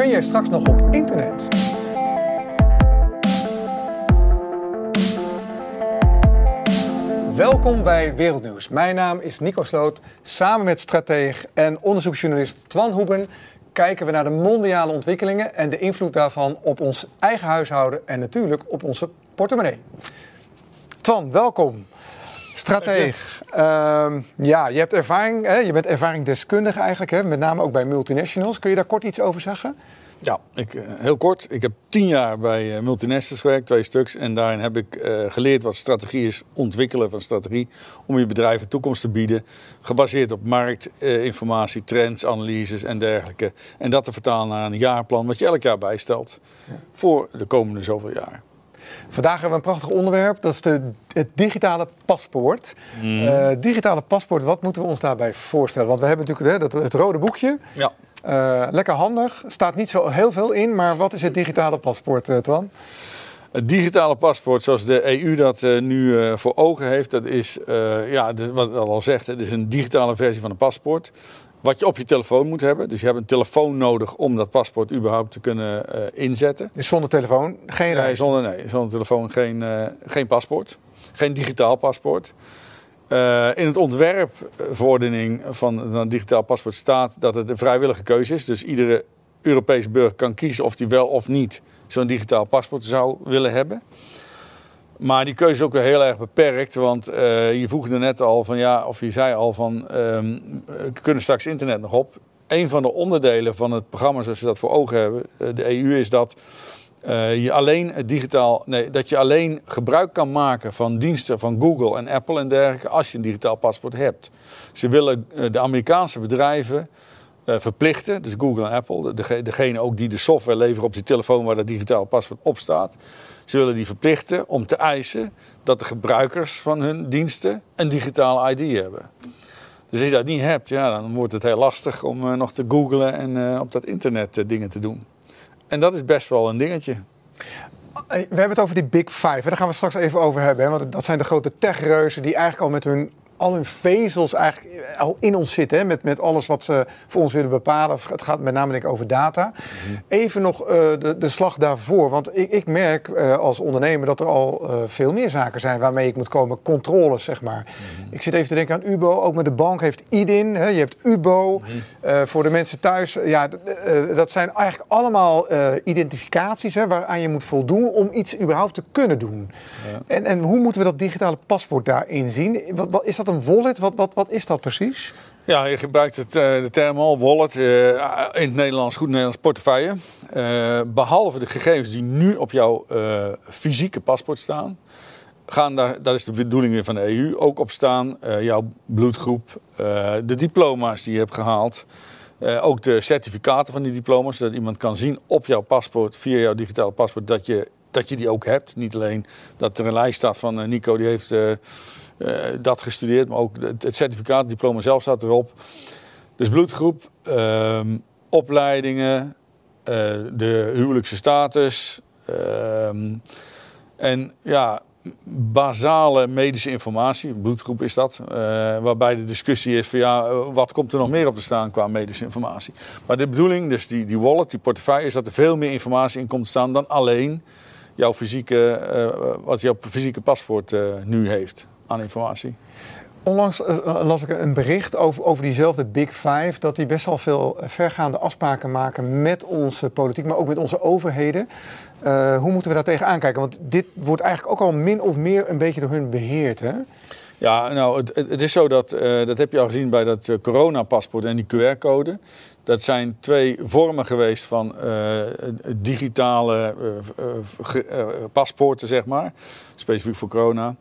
kun jij straks nog op internet? Welkom bij Wereldnieuws. Mijn naam is Nico Sloot. Samen met strateeg en onderzoeksjournalist Twan Hoeben kijken we naar de mondiale ontwikkelingen en de invloed daarvan op ons eigen huishouden en natuurlijk op onze portemonnee. Twan, welkom. Strateeg. Ehm, ja, je hebt ervaring, hè? je bent ervaringsdeskundige eigenlijk, hè? met name ook bij multinationals. Kun je daar kort iets over zeggen? Ja, ik, eh, heel kort. Ik heb tien jaar bij uh, multinationals gewerkt, twee stuks. En daarin heb ik uh, geleerd wat strategie is, ontwikkelen van strategie. Om je bedrijf een toekomst te bieden. Gebaseerd op marktinformatie, trends, analyses en dergelijke. En dat te vertalen naar een jaarplan wat je elk jaar bijstelt. Voor de komende zoveel jaar. Vandaag hebben we een prachtig onderwerp, dat is de, het digitale paspoort. Mm. digitale paspoort, wat moeten we ons daarbij voorstellen? Want we hebben natuurlijk hè, dat, het rode boekje. Ja. Uh, lekker handig, staat niet zo heel veel in, maar wat is het digitale paspoort, uh, Twan? Het digitale paspoort, zoals de EU dat uh, nu voor ogen heeft, dat is, ja, wat al zegt, het is een digitale versie van een paspoort. Wat je op je telefoon moet hebben. Dus je hebt een telefoon nodig om dat paspoort überhaupt te kunnen inzetten. Dus zonder telefoon geen reis? Nee, zonder, nee, zonder telefoon geen, geen paspoort. Geen digitaal paspoort. Uh, in het ontwerpverordening van een digitaal paspoort staat dat het een vrijwillige keuze is. Dus iedere Europese burger kan kiezen of hij wel of niet zo'n digitaal paspoort zou willen hebben. Maar die keuze is ook weer heel erg beperkt, want uh, je voegde net al van ja, of je zei al van um, we kunnen straks internet nog op. Een van de onderdelen van het programma, zoals ze dat voor ogen hebben, de EU, is dat uh, je alleen digitaal, nee, dat je alleen gebruik kan maken van diensten van Google en Apple en dergelijke als je een digitaal paspoort hebt. Ze willen de Amerikaanse bedrijven verplichten, dus Google en Apple, de, degene ook die de software leveren op die telefoon waar dat digitaal paspoort op staat. Ze willen die verplichten om te eisen dat de gebruikers van hun diensten een digitale ID hebben. Dus als je dat niet hebt, ja, dan wordt het heel lastig om nog te googlen en op dat internet dingen te doen. En dat is best wel een dingetje. We hebben het over die Big Five. Daar gaan we straks even over hebben. Hè? Want dat zijn de grote techreuzen die eigenlijk al met hun al hun vezels eigenlijk al in ons zitten. Hè, met, met alles wat ze voor ons willen bepalen. Het gaat met name denk ik over data. Mhm. Even nog uh, de, de slag daarvoor. Want ik, ik merk uh, als ondernemer dat er al uh, veel meer zaken zijn waarmee ik moet komen. Controles, zeg maar. Mhm. Ik zit even te denken aan UBO. Ook met de bank heeft IDIN. Hè, je hebt UBO. Mhm. voor de mensen thuis. Ja, dat zijn eigenlijk allemaal identificaties hè, waaraan je moet voldoen om iets überhaupt te kunnen doen. Ja. En, en hoe moeten we dat digitale paspoort daarin zien? Wat, wat, is dat een wallet? Wat, wat, wat is dat precies? Ja, je gebruikt het, uh, de term al, wallet, uh, in het Nederlands, goed Nederlands, portefeuille. Uh, behalve de gegevens die nu op jouw fysieke paspoort staan, gaan daar, dat is de bedoeling weer van de EU, ook op staan jouw bloedgroep, de diploma's die je hebt gehaald. ook de certificaten van die diploma's, zodat iemand kan zien op jouw paspoort, via jouw digitale paspoort, dat je, dat je die ook hebt. Niet alleen dat er een lijst staat van Nico, die heeft dat gestudeerd, maar ook het, certificaat, het diploma zelf staat erop. Dus bloedgroep, uh, opleidingen, uh, de huwelijkse status. Ehm, en ja, basale medische informatie, bloedgroep is dat, uh, waarbij de discussie is van ja, wat komt er nog meer op te staan qua medische informatie. Maar de bedoeling, dus die, die wallet, die portefeuille, is dat er veel meer informatie in komt te staan dan alleen jouw fysieke, uh, wat jouw fysieke paspoort nu heeft aan informatie. Onlangs uh, las ik een bericht over, over diezelfde Big Five, dat die best wel veel vergaande afspraken maken met onze politiek, maar ook met onze overheden. Uh, hoe moeten we daar tegen aankijken? Want dit wordt eigenlijk ook al min of meer een beetje door hun beheerd, hè? Ja, nou, het, het is zo dat, uh, dat heb je al gezien bij dat coronapaspoort en die QR-code. Dat zijn twee vormen geweest van uh, digitale paspoorten, zeg maar, specifiek voor corona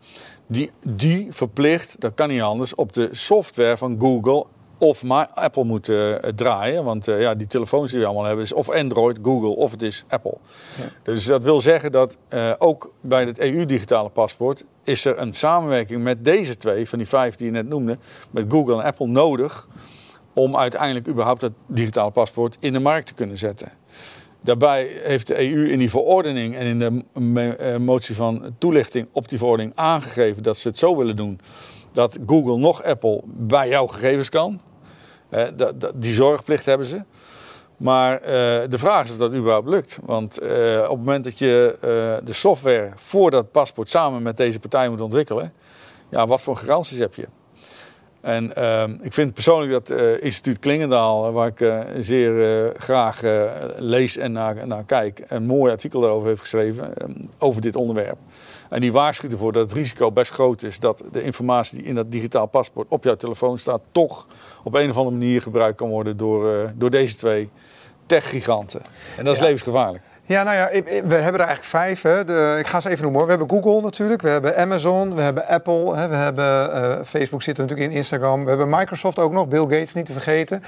die, die verplicht, dat kan niet anders, op de software van Google of maar Apple moeten uh, draaien. Want uh, ja, die telefoons die we allemaal hebben is of Android, Google of het is Apple. Ja. Dus dat wil zeggen dat uh, ook bij het EU-digitale paspoort is er een samenwerking met deze twee, van die vijf die je net noemde, met Google en Apple nodig om uiteindelijk überhaupt dat digitale paspoort in de markt te kunnen zetten. Daarbij heeft de EU in die verordening en in de eh, motie van toelichting op die verordening aangegeven dat ze het zo willen doen dat Google nog Apple bij jouw gegevens kan. Die zorgplicht hebben ze. Maar uh, de vraag is of dat überhaupt lukt. Want uh, op het moment dat je uh, de software voor dat paspoort samen met deze partij moet ontwikkelen, ja, wat voor garanties heb je? En ehm, ik vind persoonlijk dat instituut Klingendaal, waar ik zeer graag lees en naar, naar, kijk, een mooi artikel daarover heeft geschreven, ehm, over dit onderwerp. En die waarschuwt ervoor dat het risico best groot is dat de informatie die in dat digitaal paspoort op jouw telefoon staat, toch op een of andere manier gebruikt kan worden door, door deze twee tech-giganten. En dat is levensgevaarlijk. Ja, nou ja, we hebben er eigenlijk vijf. Hè. De, ik ga ze even noemen. We hebben Google natuurlijk, we hebben Amazon, we hebben Apple, hè. we hebben uh, Facebook zit er natuurlijk in, Instagram. We hebben Microsoft ook nog, Bill Gates niet te vergeten.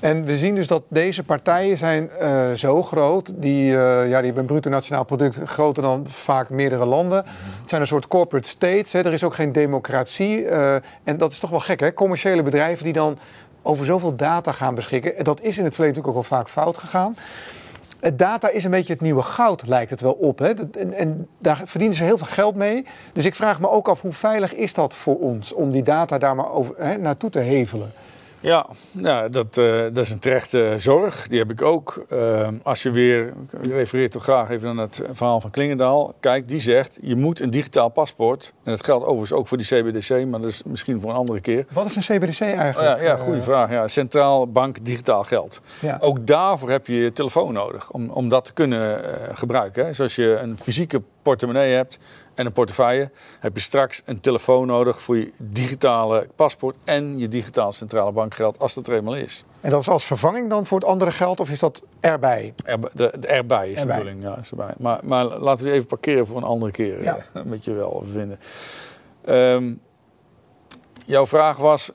En we zien dus dat deze partijen zijn uh, zo groot. Die, uh, ja, die hebben een bruto nationaal product groter dan vaak meerdere landen. Het zijn een soort corporate states. Hè. Er is ook geen democratie. en dat is toch wel gek, hè? Commerciële bedrijven die dan over zoveel data gaan beschikken. En dat is in het verleden natuurlijk ook al vaak fout gegaan. Data is een beetje het nieuwe goud, lijkt het wel op. Hè? En, en, daar verdienen ze heel veel geld mee. Dus ik vraag me ook af, hoe veilig is dat voor ons om die data daar maar over, hè, naartoe te hevelen? Ja, ja dat, uh, dat is een terechte zorg. Die heb ik ook. Uh, als je weer, ik refereer toch graag even naar het verhaal van Klingendaal. Kijk, die zegt, je moet een digitaal paspoort. En dat geldt overigens ook voor die CBDC, maar dat is misschien voor een andere keer. Wat is een CBDC eigenlijk? Ja, ja, goede uh, vraag. Ja, Centraal Bank Digitaal Geld. Ja. Ook daarvoor heb je je telefoon nodig om, om dat te kunnen gebruiken. Hè. Zoals je een fysieke portemonnee hebt en een portefeuille, heb je straks een telefoon nodig voor je digitale paspoort en je digitaal centrale bankgeld, als dat er eenmaal is. En dat is als vervanging dan voor het andere geld of is dat erbij? Er, de, de erbij is erbij. de bedoeling, ja. Is erbij. Maar, maar laten we even parkeren voor een andere keer. Ja. Ja, moet je wel vinden. Um, jouw vraag was,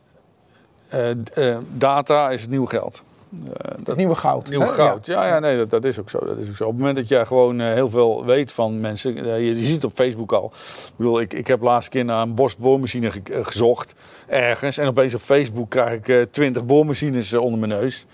uh, uh, data is het nieuw geld. Uh, dat nieuwe goud. Nieuw goud, ja. ja, nee, dat, dat, is ook zo, dat is ook zo. Op het moment dat jij gewoon uh, heel veel weet van mensen, uh, je, je, ziet het op Facebook al. Ik bedoel, ik, ik heb laatst keer naar een Bosch boormachine ge gezocht, ergens. En opeens op Facebook krijg ik twintig boormachines onder mijn neus.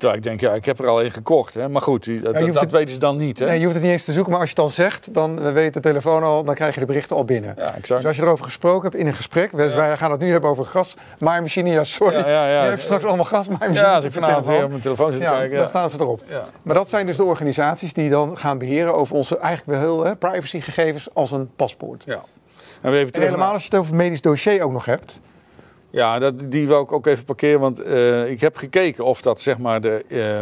Terwijl ik denk, ja, ik heb er al één gekocht. Hè? Maar goed, dat, ja, dat het, weten ze dan niet. Hè? Nee, je hoeft het niet eens te zoeken, maar als je het al zegt, dan weet de telefoon al, dan krijg je de berichten al binnen. Ja, exact. Dus als je erover gesproken hebt in een gesprek, ja. wij gaan het nu hebben over gasmaaimachine, ja, sorry. Ja, ja, ja. Je hebt straks allemaal gasmaaimachines. Ja, als ik vanavond weer op mijn telefoon zit te kijken. dan staan ze erop. Maar dat zijn dus de organisaties die dan gaan beheren over onze eigenlijk wel heel privacygegevens als een paspoort. Ja. En, we even en helemaal als je het over medisch dossier ook nog hebt. Ja, dat, die wil ik ook even parkeren, want uh, ik heb gekeken of dat zeg maar de, uh,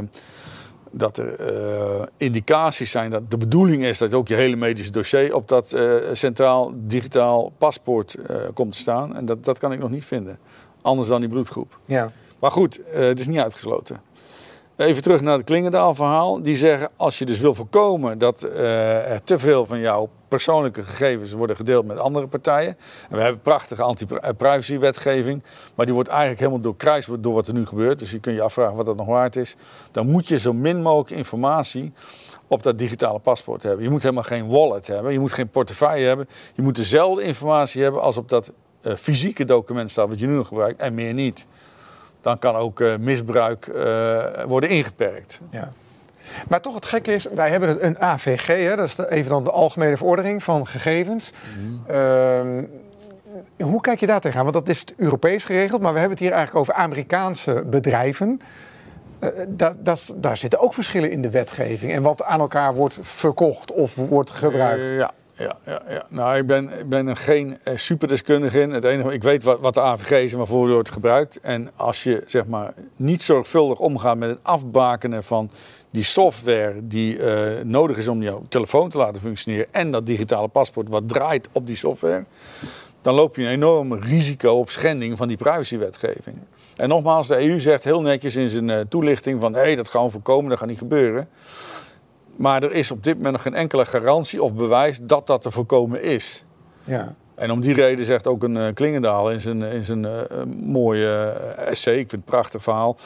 dat er uh, indicaties zijn dat de bedoeling is dat ook je hele medische dossier op dat centraal digitaal paspoort komt te staan. En dat, dat kan ik nog niet vinden. Anders dan die bloedgroep. Ja. Maar goed, het is niet uitgesloten. Even terug naar het Klingendaal-verhaal. Die zeggen, als je dus wil voorkomen dat uh, er te veel van jouw persoonlijke gegevens worden gedeeld met andere partijen. En we hebben prachtige anti-privacy-wetgeving, maar die wordt eigenlijk helemaal doorkruist door wat er nu gebeurt. Dus je kunt je afvragen wat dat nog waard is. Dan moet je zo min mogelijk informatie op dat digitale paspoort hebben. Je moet helemaal geen wallet hebben, je moet geen portefeuille hebben. Je moet dezelfde informatie hebben als op dat uh, fysieke document staat wat je nu nog gebruikt en meer niet dan kan ook uh, misbruik uh, worden ingeperkt. Ja. Maar toch het gekke is, wij hebben een AVG, hè, dat is de, even dan de Algemene Verordening van Gegevens. Mm. Uh, hoe kijk je daar tegenaan? Want dat is Europees geregeld, maar we hebben het hier eigenlijk over Amerikaanse bedrijven. Da, dat, daar zitten ook verschillen in de wetgeving en wat aan elkaar wordt verkocht of wordt gebruikt. ja, ja, ja, ja. Nou, ik ben, ik ben er geen eh, superdeskundige in. Het enige, ik weet wat, de AVG is en waarvoor wordt gebruikt. En als je zeg maar, niet zorgvuldig omgaat met het afbakenen van die software die uh, nodig is om jouw telefoon te laten functioneren en dat digitale paspoort wat draait op die software, dan loop je een enorm risico op schending van die privacywetgeving. En nogmaals, de EU zegt heel netjes in zijn uh, toelichting van hé, hey, dat gaan we voorkomen, dat gaat niet gebeuren. Maar er is op dit moment nog geen enkele garantie of bewijs dat dat te voorkomen is. Ja. En om die reden zegt ook een uh, Klingendaal in zijn, in zijn uh, mooie essay, ik vind het een prachtig verhaal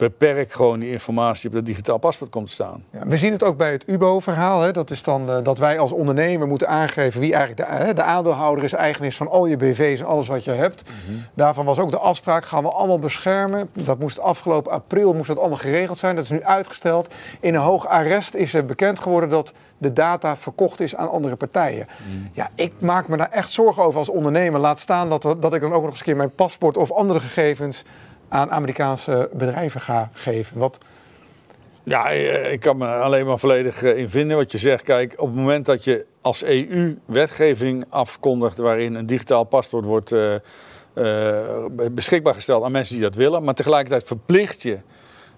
beperk gewoon die informatie op dat digitaal paspoort komt te staan. Ja, we zien het ook bij het UBO-verhaal. Dat is dan uh, dat wij als ondernemer moeten aangeven wie eigenlijk de, uh, de aandeelhouder is, eigen is van al je BV's en alles wat je hebt. Mm -hmm. Daarvan was ook de afspraak, gaan we allemaal beschermen. Dat moest afgelopen april moest dat allemaal geregeld zijn. Dat is nu uitgesteld. In een hoog arrest is er bekend geworden dat de data verkocht is aan andere partijen. Mm. Ja, ik maak me daar echt zorgen over als ondernemer. Laat staan dat, dat ik dan ook nog eens een keer mijn paspoort of andere gegevens aan Amerikaanse bedrijven ga geven. Wat, Ja, eh, ik kan me alleen maar volledig eh, in vinden wat je zegt. Kijk, op het moment dat je als EU wetgeving afkondigt waarin een digitaal paspoort wordt uh, beschikbaar gesteld aan mensen die dat willen, maar tegelijkertijd verplicht je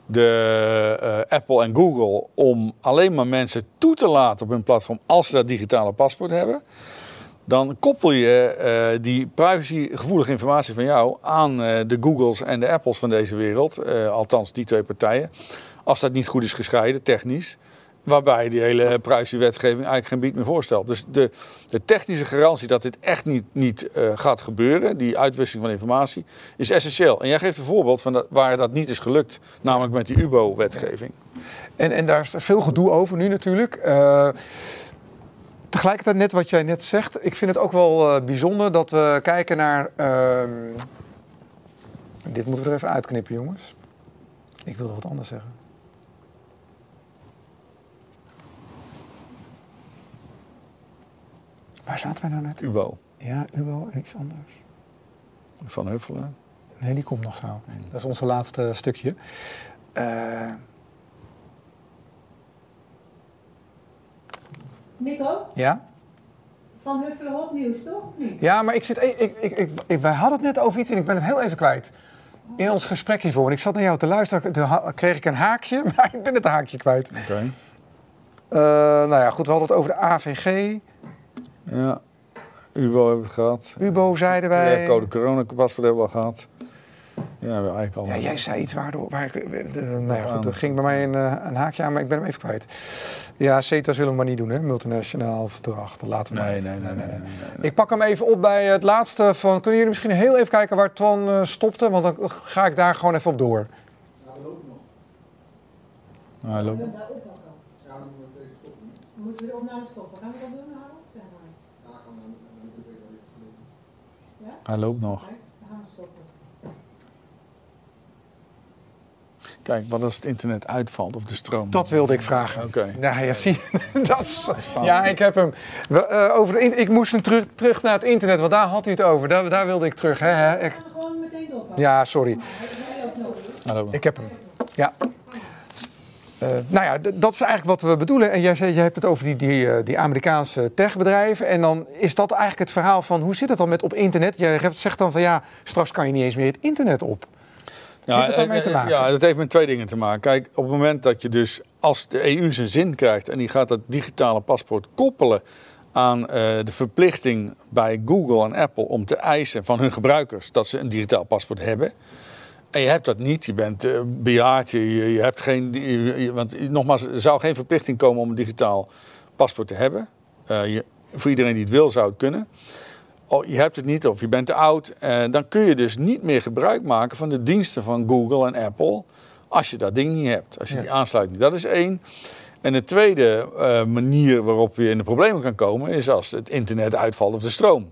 de Apple en Google om alleen maar mensen toe te laten op hun platform als ze dat digitale paspoort hebben. Dan koppel je uh, die privacygevoelige informatie van jou aan uh, de Googles en de Apples van deze wereld. althans, die twee partijen. Als dat niet goed is gescheiden, technisch. Waarbij die hele privacywetgeving eigenlijk geen bied meer voorstelt. Dus de, de technische garantie dat dit echt niet, niet gaat gebeuren, die uitwisseling van informatie, is essentieel. En jij geeft een voorbeeld van waar dat niet is gelukt, namelijk met die UBO-wetgeving. En, en daar is veel gedoe over nu natuurlijk. Tegelijkertijd, net wat jij net zegt, ik vind het ook wel uh, bijzonder dat we kijken naar. dit moeten we er even uitknippen, jongens. Ik wilde wat anders zeggen. Waar zaten wij nou net? UBO. Ja, UBO en iets anders. Van Huffelen? Nee, die komt nog zo. Mm. Dat is onze laatste stukje. Uh... Nico? Ja? Van Huffelen Hopnieuws, toch? Of niet? Ja, maar ik zit, ik, ik, ik, ik, wij hadden het net over iets en ik ben het heel even kwijt. In ons gesprek hiervoor. En ik zat naar jou te luisteren, toen kreeg ik een haakje, maar ik ben het haakje kwijt. Oké. Okay. Uh, nou ja, goed, we hadden het over de AVG. Ja, UBO hebben we het gehad. UBO zeiden wij. Ja, code coronapaspoort hebben we al gehad. Ja, eigenlijk al. Ja, jij zei iets waardoor. Waar, de, nou ja, goed, er ging bij mij een, een, haakje aan, maar ik ben hem even kwijt. Ja, CETA zullen we maar niet doen, hè? Multinationaal verdrag. Dat laten we nee, nee, nee, nee, nee, nee, Ik pak hem even op bij het laatste van. Kunnen jullie misschien heel even kijken waar Twan uh, stopte? Want dan ga ik daar gewoon even op door. Ja, we lopen nog. Nou, hij loopt. Ja, dan moeten we even stoppen. Moeten we de opname stoppen? Gaan we dat doen, Harold? Maar. Ja, ik. Hij loopt nog. Oké, we gaan stoppen. Kijk, wat als het internet uitvalt of de stroom? Dat wilde ik vragen. Oké. Ja, ja, zie dat is, Ja, ik heb hem. We, uh, over de, ik moest hem terug, terug naar het internet, want daar had hij het over. Daar, daar wilde ik terug. Hè, hè. Ik, ja, sorry. Ik heb hem. Ja. Uh, nou ja, dat is eigenlijk wat we bedoelen. En jij, zei, jij hebt het over die, die, uh, die Amerikaanse techbedrijven. En dan is dat eigenlijk het verhaal van hoe zit het dan met op internet? Jij zegt dan van ja, straks kan je niet eens meer het internet op. Ja, heeft het daarmee te maken? ja, dat heeft met twee dingen te maken. Kijk, op het moment dat je dus, als de EU zijn zin krijgt en die gaat dat digitale paspoort koppelen aan uh, de verplichting bij Google en Apple om te eisen van hun gebruikers dat ze een digitaal paspoort hebben. En je hebt dat niet, je bent uh, bejaard, je, je, hebt geen. Je, want nogmaals, er zou geen verplichting komen om een digitaal paspoort te hebben. Uh, je, voor iedereen die het wil, zou het kunnen. Oh, je hebt het niet of je bent te oud. Uh, dan kun je dus niet meer gebruik maken van de diensten van Google en Apple. Als je dat ding niet hebt, als je Ja. die aansluiting. Dat is één. En de tweede uh, manier waarop je in de problemen kan komen is als het internet uitvalt of de stroom.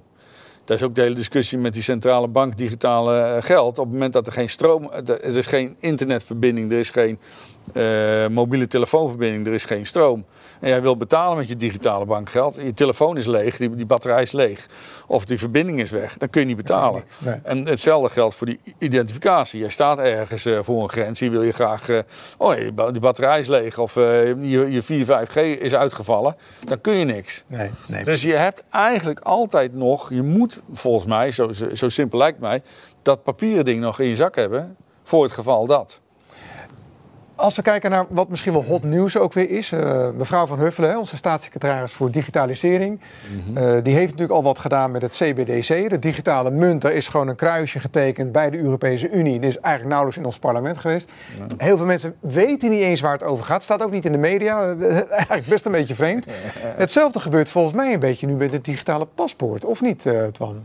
Dat is ook de hele discussie met die centrale bank digitale uh, geld. Op het moment dat er geen stroom, er is geen internetverbinding, er is geen uh, mobiele telefoonverbinding, er is geen stroom. En jij wil betalen met je digitale bankgeld, je telefoon is leeg, die, die batterij is leeg. Of die verbinding is weg, dan kun je niet betalen. Nee. En hetzelfde geldt voor die identificatie. Je staat ergens uh, voor een grens, je wil je graag, uh, oh die batterij is leeg of je, je 4, 5G is uitgevallen, dan kun je niks. Nee, nee. Dus je hebt eigenlijk altijd nog, je moet volgens mij, zo, zo, simpel lijkt mij, dat papieren ding nog in je zak hebben voor het geval dat. Als we kijken naar wat misschien wel hot nieuws ook weer is. Uh, mevrouw Van Huffelen, onze staatssecretaris voor digitalisering. Mm -hmm. uh, die heeft natuurlijk al wat gedaan met het CBDC. De digitale munt, daar is gewoon een kruisje getekend bij de Europese Unie. Dit is eigenlijk nauwelijks in ons parlement geweest. Ja. Heel veel mensen weten niet eens waar het over gaat. Staat ook niet in de media. eigenlijk best een beetje vreemd. Hetzelfde gebeurt volgens mij een beetje nu met het digitale paspoort. Of niet, uh, Twan?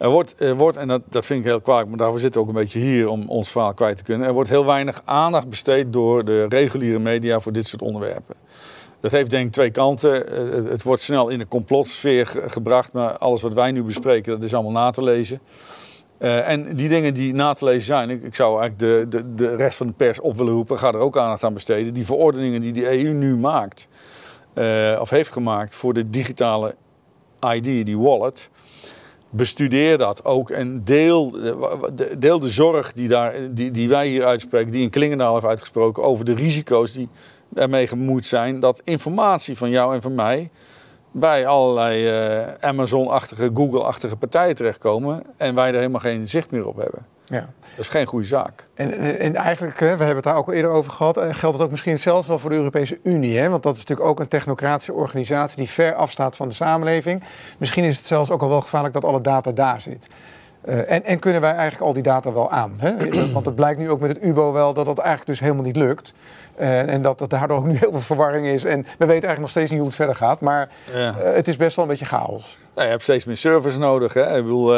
Er wordt, er wordt en dat, dat vind ik heel kwalijk, maar daarvoor zitten we ook een beetje hier om ons verhaal kwijt te kunnen. Er wordt heel weinig aandacht besteed door de reguliere media voor dit soort onderwerpen. Dat heeft denk ik twee kanten. Het wordt snel in de complotsfeer gebracht, maar alles wat wij nu bespreken, dat is allemaal na te lezen. Uh, en die dingen die na te lezen zijn, ik, zou eigenlijk de, de, de rest van de pers op willen roepen, ga er ook aandacht aan besteden. Die verordeningen die de EU nu maakt, uh, of heeft gemaakt voor de digitale ID, die wallet. Bestudeer dat ook en deel, de- deel de zorg die, daar, die, die wij hier uitspreken, die in Klingendaal heeft uitgesproken, over de risico's die ermee gemoeid zijn. Dat informatie van jou en van mij bij allerlei eh, Amazon-achtige, Google-achtige partijen terechtkomen en wij er helemaal geen zicht meer op hebben. Ja. Dat is geen goede zaak. En, en, en eigenlijk, hè, we hebben het daar ook al eerder over gehad, eh, geldt het ook misschien zelfs wel voor de Europese Unie. Hè? Want dat is natuurlijk ook een technocratische organisatie die ver afstaat van de samenleving. Misschien is het zelfs ook al wel gevaarlijk dat alle data daar zit. Eh, en, en kunnen wij eigenlijk al die data wel aan? Hè? Want het blijkt nu ook met het UBO wel dat dat eigenlijk dus helemaal niet lukt. Eh, en dat, dat daardoor ook nu heel veel verwarring is. En we weten eigenlijk nog steeds niet hoe het verder gaat. Maar Ja. eh, het is best wel een beetje chaos. Nou, je hebt steeds meer servers nodig. Hè? Ik bedoel,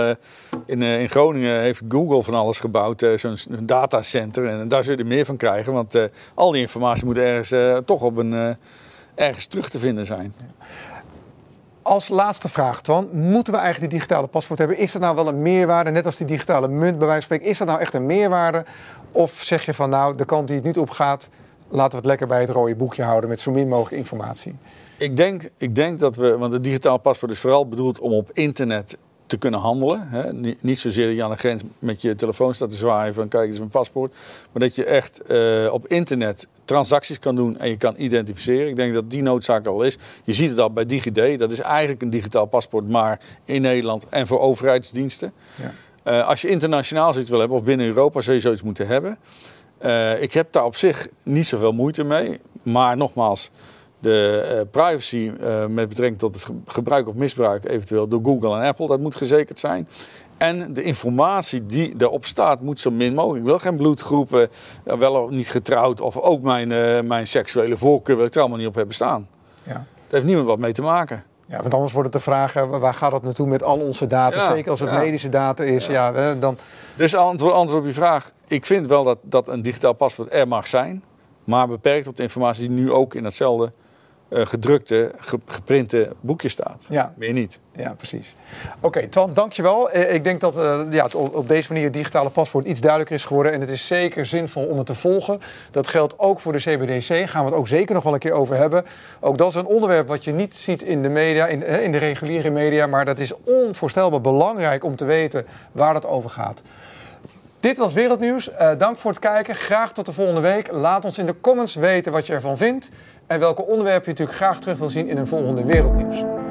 in, in Groningen heeft Google van alles gebouwd, zo'n datacenter. En daar zul je er meer van krijgen, want al die informatie moet ergens toch op een, ergens terug te vinden zijn. Als laatste vraag, Twan. Moeten we eigenlijk die digitale paspoort hebben? Is dat nou wel een meerwaarde? Net als die digitale munt bij wijze van spreken. Is dat nou echt een meerwaarde? Of zeg je van nou, de kant die het niet op gaat... laten we het lekker bij het rode boekje houden met zo min mogelijk informatie. Ik denk, ik denk dat we, want het digitaal paspoort is vooral bedoeld om op internet te kunnen handelen. Hè? Niet, zozeer dat je aan de grens met je telefoon staat te zwaaien van kijk eens mijn paspoort. Maar dat je echt eh, op internet transacties kan doen en je kan identificeren. Ik denk dat die noodzaak al is. Je ziet het al bij DigiD. Dat is eigenlijk een digitaal paspoort, maar in Nederland en voor overheidsdiensten. Ja. Eh, als je internationaal zoiets wil hebben of binnen Europa zou je zoiets moeten hebben. Eh, ik heb daar op zich niet zoveel moeite mee. Maar nogmaals, de eh, privacy eh, met betrekking tot het ge- gebruik of misbruik eventueel door Google en Apple, dat moet gezekerd zijn. En de informatie die erop staat moet zo min mogelijk. Ik wil geen bloedgroepen, eh, wel of niet getrouwd of ook mijn, mijn seksuele voorkeur wil ik er allemaal niet op hebben staan. Ja. Daar heeft niemand wat mee te maken. Ja, want anders wordt het de vraag, waar gaat dat naartoe met al onze data? Ja, Zeker als het ja. medische data is. Ja. dan, Dus antwoord, antwoord op je vraag. Ik vind wel dat, dat een digitaal paspoort er mag zijn. Maar beperkt tot de informatie die nu ook in hetzelfde eh, gedrukte, ge- geprinte boekje staat. ja, Meer niet. ja, precies. Oké, Twan, dankjewel. Eh, ik denk dat eh, ja, op deze manier het digitale paspoort iets duidelijker is geworden. En het is zeker zinvol om het te volgen. Dat geldt ook voor de CBDC. Gaan we het ook zeker nog wel een keer over hebben. Ook dat is een onderwerp wat je niet ziet in de media, in, eh, in de reguliere media. Maar dat is onvoorstelbaar belangrijk om te weten waar het over gaat. Dit was Wereldnieuws. Eh, dank voor het kijken. Graag tot de volgende week. Laat ons in de comments weten wat je ervan vindt. En welke onderwerpen je natuurlijk graag terug wil zien in een volgende Wereldnieuws.